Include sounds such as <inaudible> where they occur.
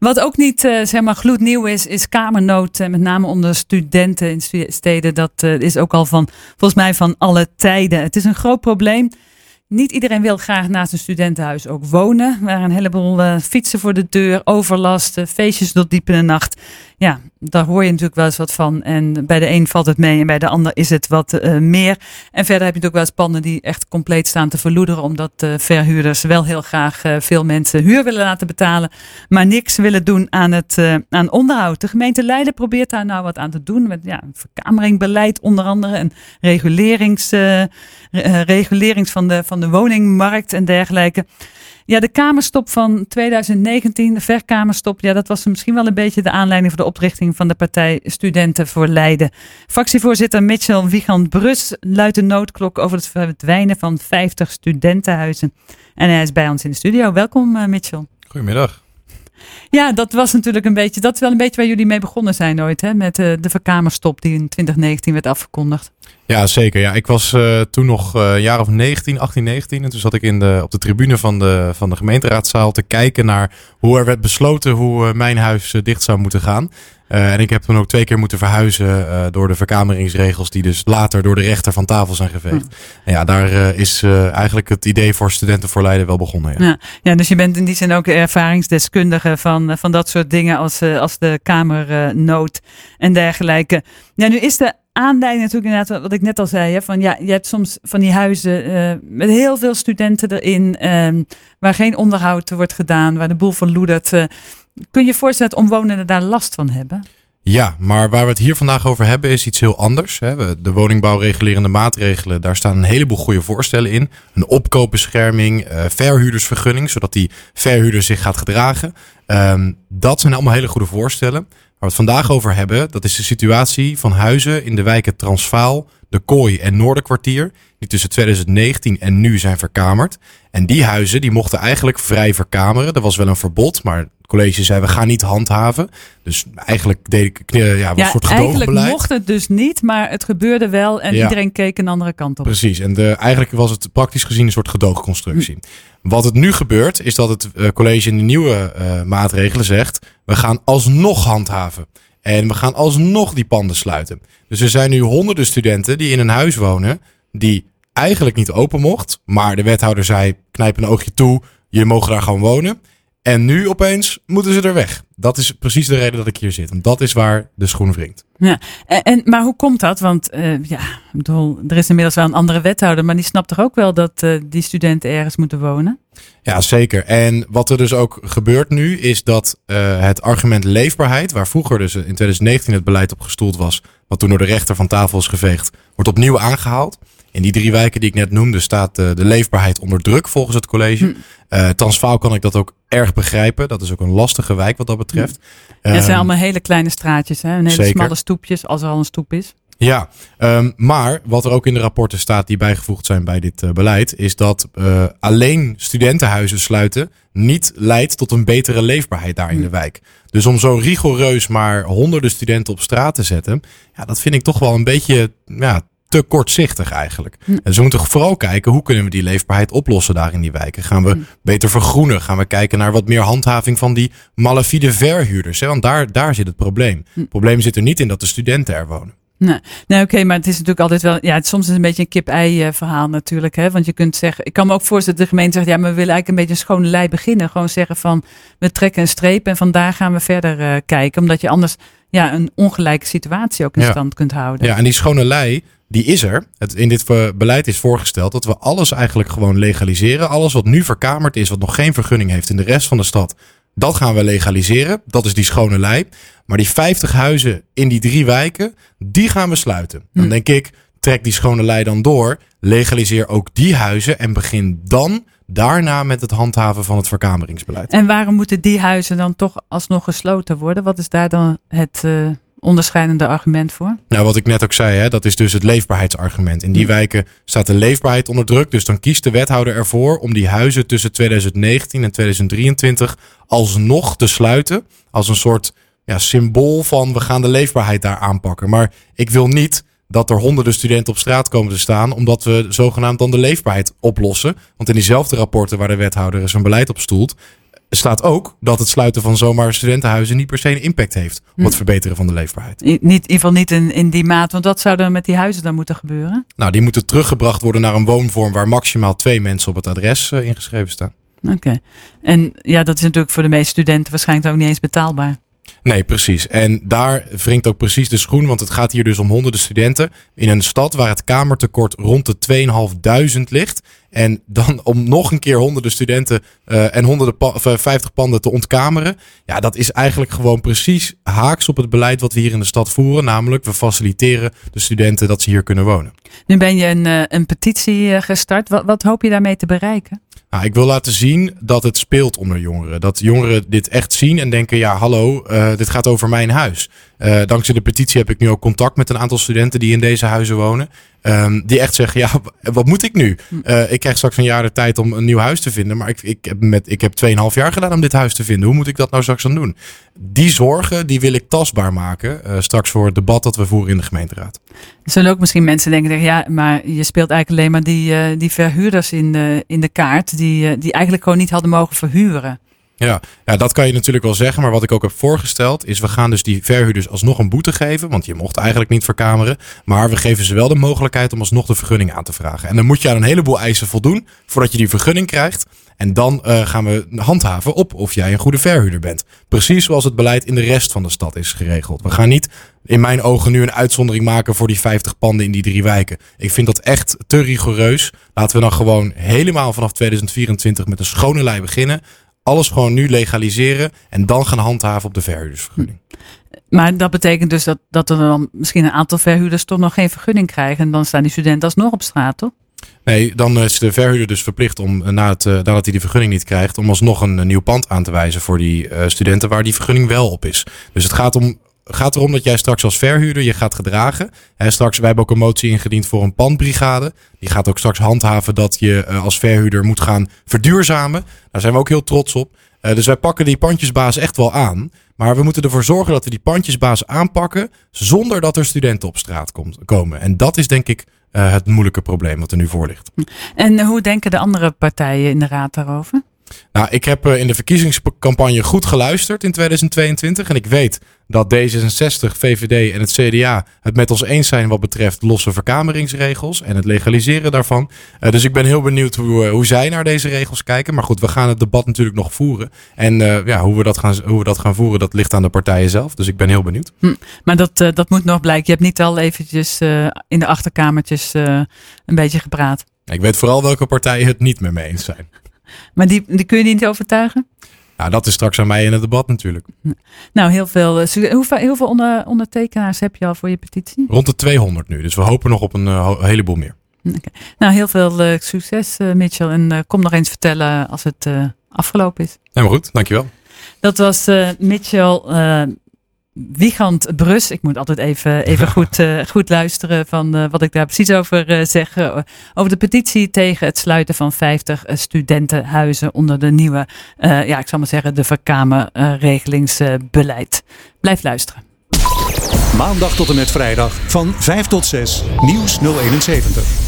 Wat ook niet uh, zeg maar gloednieuw is, is kamernood. met name onder studenten in steden. Dat is ook al van, volgens mij van alle tijden. Het is een groot probleem. Niet iedereen wil graag naast een studentenhuis ook wonen. Waren een heleboel fietsen voor de deur, overlast, feestjes tot diep in de nacht. Ja, daar hoor je natuurlijk wel eens wat van. En bij de een valt het mee en bij de ander is het wat uh, meer. En verder heb je natuurlijk wel eens panden die echt compleet staan te verloederen. Omdat uh, verhuurders wel heel graag veel mensen huur willen laten betalen. Maar niks willen doen aan het aan onderhoud. De gemeente Leiden probeert daar nou wat aan te doen. Met ja, verkameringbeleid onder andere. En regulerings, regulerings van de, van de woningmarkt en dergelijke. Ja, de Kamerstop van 2019, de verkamerstop, ja, dat was misschien wel een beetje de aanleiding voor de oprichting van de partij Studenten voor Leiden. Fractievoorzitter Mitchell Wiegand Brus luidt de noodklok over het verdwijnen van 50 studentenhuizen. En hij is bij ons in de studio. Welkom, uh, Mitchell. Goedemiddag. Ja, dat was natuurlijk een beetje, dat wel een beetje waar jullie mee begonnen zijn ooit, hè? Met uh, de verkamerstop die in 2019 werd afgekondigd. Ja, zeker. Ja, ik was uh, toen nog uh, een jaar of 19, 18, 19. En toen zat ik in de, op de tribune van de, van de gemeenteraadzaal te kijken naar hoe er werd besloten hoe mijn huis dicht zou moeten gaan. Uh, en ik heb toen ook twee keer moeten verhuizen uh, door de verkameringsregels, die dus later door de rechter van tafel zijn geveegd. Hm. En ja, daar uh, is eigenlijk het idee voor studenten voor Leiden wel begonnen. Ja. ja. Ja, dus je bent in die zin ook ervaringsdeskundige van, van dat soort dingen als, als de kamernood en dergelijke. Ja, nu is de aanleiding natuurlijk inderdaad wat ik net al zei. Hè, van ja, je hebt soms van die huizen met heel veel studenten erin, ehm, waar geen onderhoud wordt gedaan, waar de boel van loedert. Kun je je voorstellen dat omwonenden daar last van hebben? Ja, maar waar we het hier vandaag over hebben is iets heel anders. De woningbouwregulerende maatregelen, daar staan een heleboel goede voorstellen in. Een opkoopbescherming, eh, verhuurdersvergunning, zodat die verhuurder zich gaat gedragen. Ehm, dat zijn allemaal hele goede voorstellen. Waar we het vandaag over hebben, dat is de situatie van huizen in de wijken Transvaal, De Kooi en Noorderkwartier. Die tussen 2019 en nu zijn verkamerd. En die huizen die mochten eigenlijk vrij verkameren. Er was wel een verbod, maar college zei we gaan niet handhaven. Dus eigenlijk deed ik ja, ja, een soort Eigenlijk mocht het dus niet, maar het gebeurde wel en iedereen keek een andere kant op. Precies, en de, eigenlijk was het praktisch gezien een soort gedoogconstructie. Hm. Wat het nu gebeurt, is dat het uh, college in de nieuwe uh, maatregelen zegt: we gaan alsnog handhaven. En we gaan alsnog die panden sluiten. Dus er zijn nu honderden studenten die in een huis wonen die eigenlijk niet open mocht. Maar de wethouder zei: knijp een oogje toe, je mag daar gewoon wonen. En nu opeens moeten ze er weg. Dat is precies de reden dat ik hier zit. En dat is waar de schoen wringt. Ja, en, maar hoe komt dat? Want uh, ja, bedoel, er is inmiddels wel een andere wethouder, maar die snapt toch ook wel dat uh, die studenten ergens moeten wonen? Ja, zeker. En wat er dus ook gebeurt nu, is dat uh, het argument leefbaarheid, waar vroeger dus in 2019 het beleid op gestoeld was, wat toen door de rechter van tafel is geveegd, wordt opnieuw aangehaald. In die drie wijken die ik net noemde staat de, de leefbaarheid onder druk volgens het college. Hm. Uh, Transvaal kan ik dat ook erg begrijpen. Dat is ook een lastige wijk wat dat betreft. Ja, het zijn ehm, allemaal hele kleine straatjes, hè? Een hele smalle stoepjes, als er al een stoep is. Ja, um, maar wat er ook in de rapporten staat die bijgevoegd zijn bij dit uh, beleid, is dat uh, alleen studentenhuizen sluiten niet leidt tot een betere leefbaarheid daar in de hm. wijk. Dus om zo rigoureus maar honderden studenten op straat te zetten, ja, dat vind ik toch wel een beetje ja, te kortzichtig eigenlijk. Hm. En ze moeten vooral kijken hoe kunnen we die leefbaarheid oplossen daar in die wijken. Gaan we hm. beter vergroenen? Gaan we kijken naar wat meer handhaving van die malafide verhuurders? Hè? Want daar, daar zit het probleem. Hm. Het probleem zit er niet in dat de studenten er wonen. Nee, nee oké, maar het is natuurlijk altijd wel. Ja, het, soms is het een beetje een kip-ei eh, verhaal natuurlijk. Hè? Want je kunt zeggen. Ik kan me ook voorstellen dat de gemeente zegt. Ja, maar we willen eigenlijk een beetje een schone lei beginnen. Gewoon zeggen van. We trekken een streep en vandaar gaan we verder uh, kijken. Omdat je anders ja, een ongelijke situatie ook in stand kunt houden. Ja, en die schone lei die is er. Het, in dit beleid is voorgesteld dat we alles eigenlijk gewoon legaliseren. Alles wat nu verkamerd is, wat nog geen vergunning heeft in de rest van de stad, dat gaan we legaliseren. Dat is die schone lei. Maar die 50 huizen in die drie wijken, die gaan we sluiten. Dan hm. denk ik, trek die schone lei dan door. Legaliseer ook die huizen en begin dan daarna met het handhaven van het verkameringsbeleid. En waarom moeten die huizen dan toch alsnog gesloten worden? Wat is daar dan het... Uh onderscheidende argument voor? Nou, wat ik net ook zei, hè, dat is dus het leefbaarheidsargument. In die wijken staat de leefbaarheid onder druk. Dus dan kiest de wethouder ervoor om die huizen tussen 2019 en 2023 alsnog te sluiten. Als een soort ja, symbool van we gaan de leefbaarheid daar aanpakken. Maar ik wil niet dat er honderden studenten op straat komen te staan, omdat we zogenaamd dan de leefbaarheid oplossen. Want in diezelfde rapporten waar de wethouder zijn beleid op stoelt, staat ook dat het sluiten van zomaar studentenhuizen niet per se een impact heeft op het Hm. verbeteren van de leefbaarheid. Niet, in ieder geval niet in, in die maat. Want wat zou er met die huizen dan moeten gebeuren? Nou, die moeten teruggebracht worden naar een woonvorm waar maximaal twee mensen op het adres eh, ingeschreven staan. Oké. En ja, dat is natuurlijk voor de meeste studenten waarschijnlijk ook niet eens betaalbaar. Nee, precies. En daar wringt ook precies de schoen, want het gaat hier dus om honderden studenten in een stad waar het kamertekort rond de 2.500 ligt. En dan om nog een keer honderden studenten eh, en honderden pa- of, eh, 50 panden te ontkameren. Ja, dat is eigenlijk gewoon precies haaks op het beleid wat we hier in de stad voeren. Namelijk, we faciliteren de studenten dat ze hier kunnen wonen. Nu ben je een, eh, een petitie gestart. Wat, wat hoop je daarmee te bereiken? Nou, ik wil laten zien dat het speelt onder jongeren. Dat jongeren dit echt zien en denken: ja, hallo, eh, dit gaat over mijn huis. Eh, dankzij de petitie heb ik nu ook contact met een aantal studenten die in deze huizen wonen. Ehm, die echt zeggen: ja, wat moet ik nu? Eh, ik krijg straks een jaar de tijd om een nieuw huis te vinden. Maar ik, ik, heb, met, ik heb 2,5 jaar gedaan om dit huis te vinden. Hoe moet ik dat nou straks dan doen? Die zorgen die wil ik tastbaar maken. eh, straks voor het debat dat we voeren in de gemeenteraad. Er zullen ook misschien mensen denken, ja, maar je speelt eigenlijk alleen maar die, eh, die verhuurders in de, in de kaart. Die, die eigenlijk gewoon niet hadden mogen verhuren. Ja, ja, dat kan je natuurlijk wel zeggen. Maar wat ik ook heb voorgesteld is, we gaan dus die verhuurders alsnog een boete geven. Want je mocht eigenlijk niet verkameren. Maar we geven ze wel de mogelijkheid om alsnog de vergunning aan te vragen. En dan moet je aan een heleboel eisen voldoen voordat je die vergunning krijgt. En dan eh, gaan we handhaven op of jij een goede verhuurder bent. Precies zoals het beleid in de rest van de stad is geregeld. We gaan niet in mijn ogen nu een uitzondering maken voor die 50 panden in die drie wijken. Ik vind dat echt te rigoureus. Laten we dan gewoon helemaal vanaf 2024 met een schone lei beginnen. Alles gewoon nu legaliseren en dan gaan handhaven op de verhuurdersvergunning. Maar dat betekent dus dat, dat er dan misschien een aantal verhuurders toch nog geen vergunning krijgen. En dan staan die studenten alsnog op straat, toch? Nee, dan is de verhuurder dus verplicht om, eh, na het, eh, nadat hij die vergunning niet krijgt, om alsnog een, eh, nieuw pand aan te wijzen voor die studenten waar die vergunning wel op is. Dus het gaat, om, gaat erom dat jij straks als verhuurder je gaat gedragen. Hè, straks, wij hebben ook een motie ingediend voor een pandbrigade. Die gaat ook straks handhaven dat je eh, als verhuurder moet gaan verduurzamen. Daar zijn we ook heel trots op. Eh, dus wij pakken die pandjesbaas echt wel aan. Maar we moeten ervoor zorgen dat we die pandjesbaas aanpakken zonder dat er studenten op straat komt, komen. En dat is denk ik eh, het moeilijke probleem wat er nu voor ligt. En hoe denken de andere partijen in de raad daarover? Nou, ik heb eh, in de verkiezingscampagne goed geluisterd in 2022. En ik weet dat D66, VVD en het CDA het met ons eens zijn wat betreft losse verkameringsregels en het legaliseren daarvan. Eh, dus ik ben heel benieuwd hoe, eh, hoe zij naar deze regels kijken. Maar goed, we gaan het debat natuurlijk nog voeren. En ja, hoe, we dat gaan, hoe we dat gaan voeren, dat ligt aan de partijen zelf. Dus ik ben heel benieuwd. Maar dat, dat moet nog blijken. Je hebt niet al eventjes in de achterkamertjes een beetje gepraat. Ik weet vooral welke partijen het niet met me eens zijn. Maar die, die kun je niet overtuigen? Nou, dat is straks aan mij in het debat natuurlijk. Nou, heel veel, eh, hoeveel, hoeveel onder, ondertekenaars heb je al voor je petitie? Rond de 200 nu. Dus we hopen nog op een eh, heleboel meer. Nou, heel veel eh, succes, Mitchell. En kom nog eens vertellen als het afgelopen is. Helemaal goed, dankjewel. Dat was Mitchell Wiegand Brus. Ik moet altijd even, even <laughs> goed, eh, goed luisteren van eh, wat ik daar precies over eh, zeg. Over de petitie tegen het sluiten van 50 eh, studentenhuizen onder de nieuwe, eh, ja, ik zal maar zeggen, de verkamerregelingsbeleid. Blijf luisteren. Maandag tot en met vrijdag van 5 tot 6 Nieuws 071.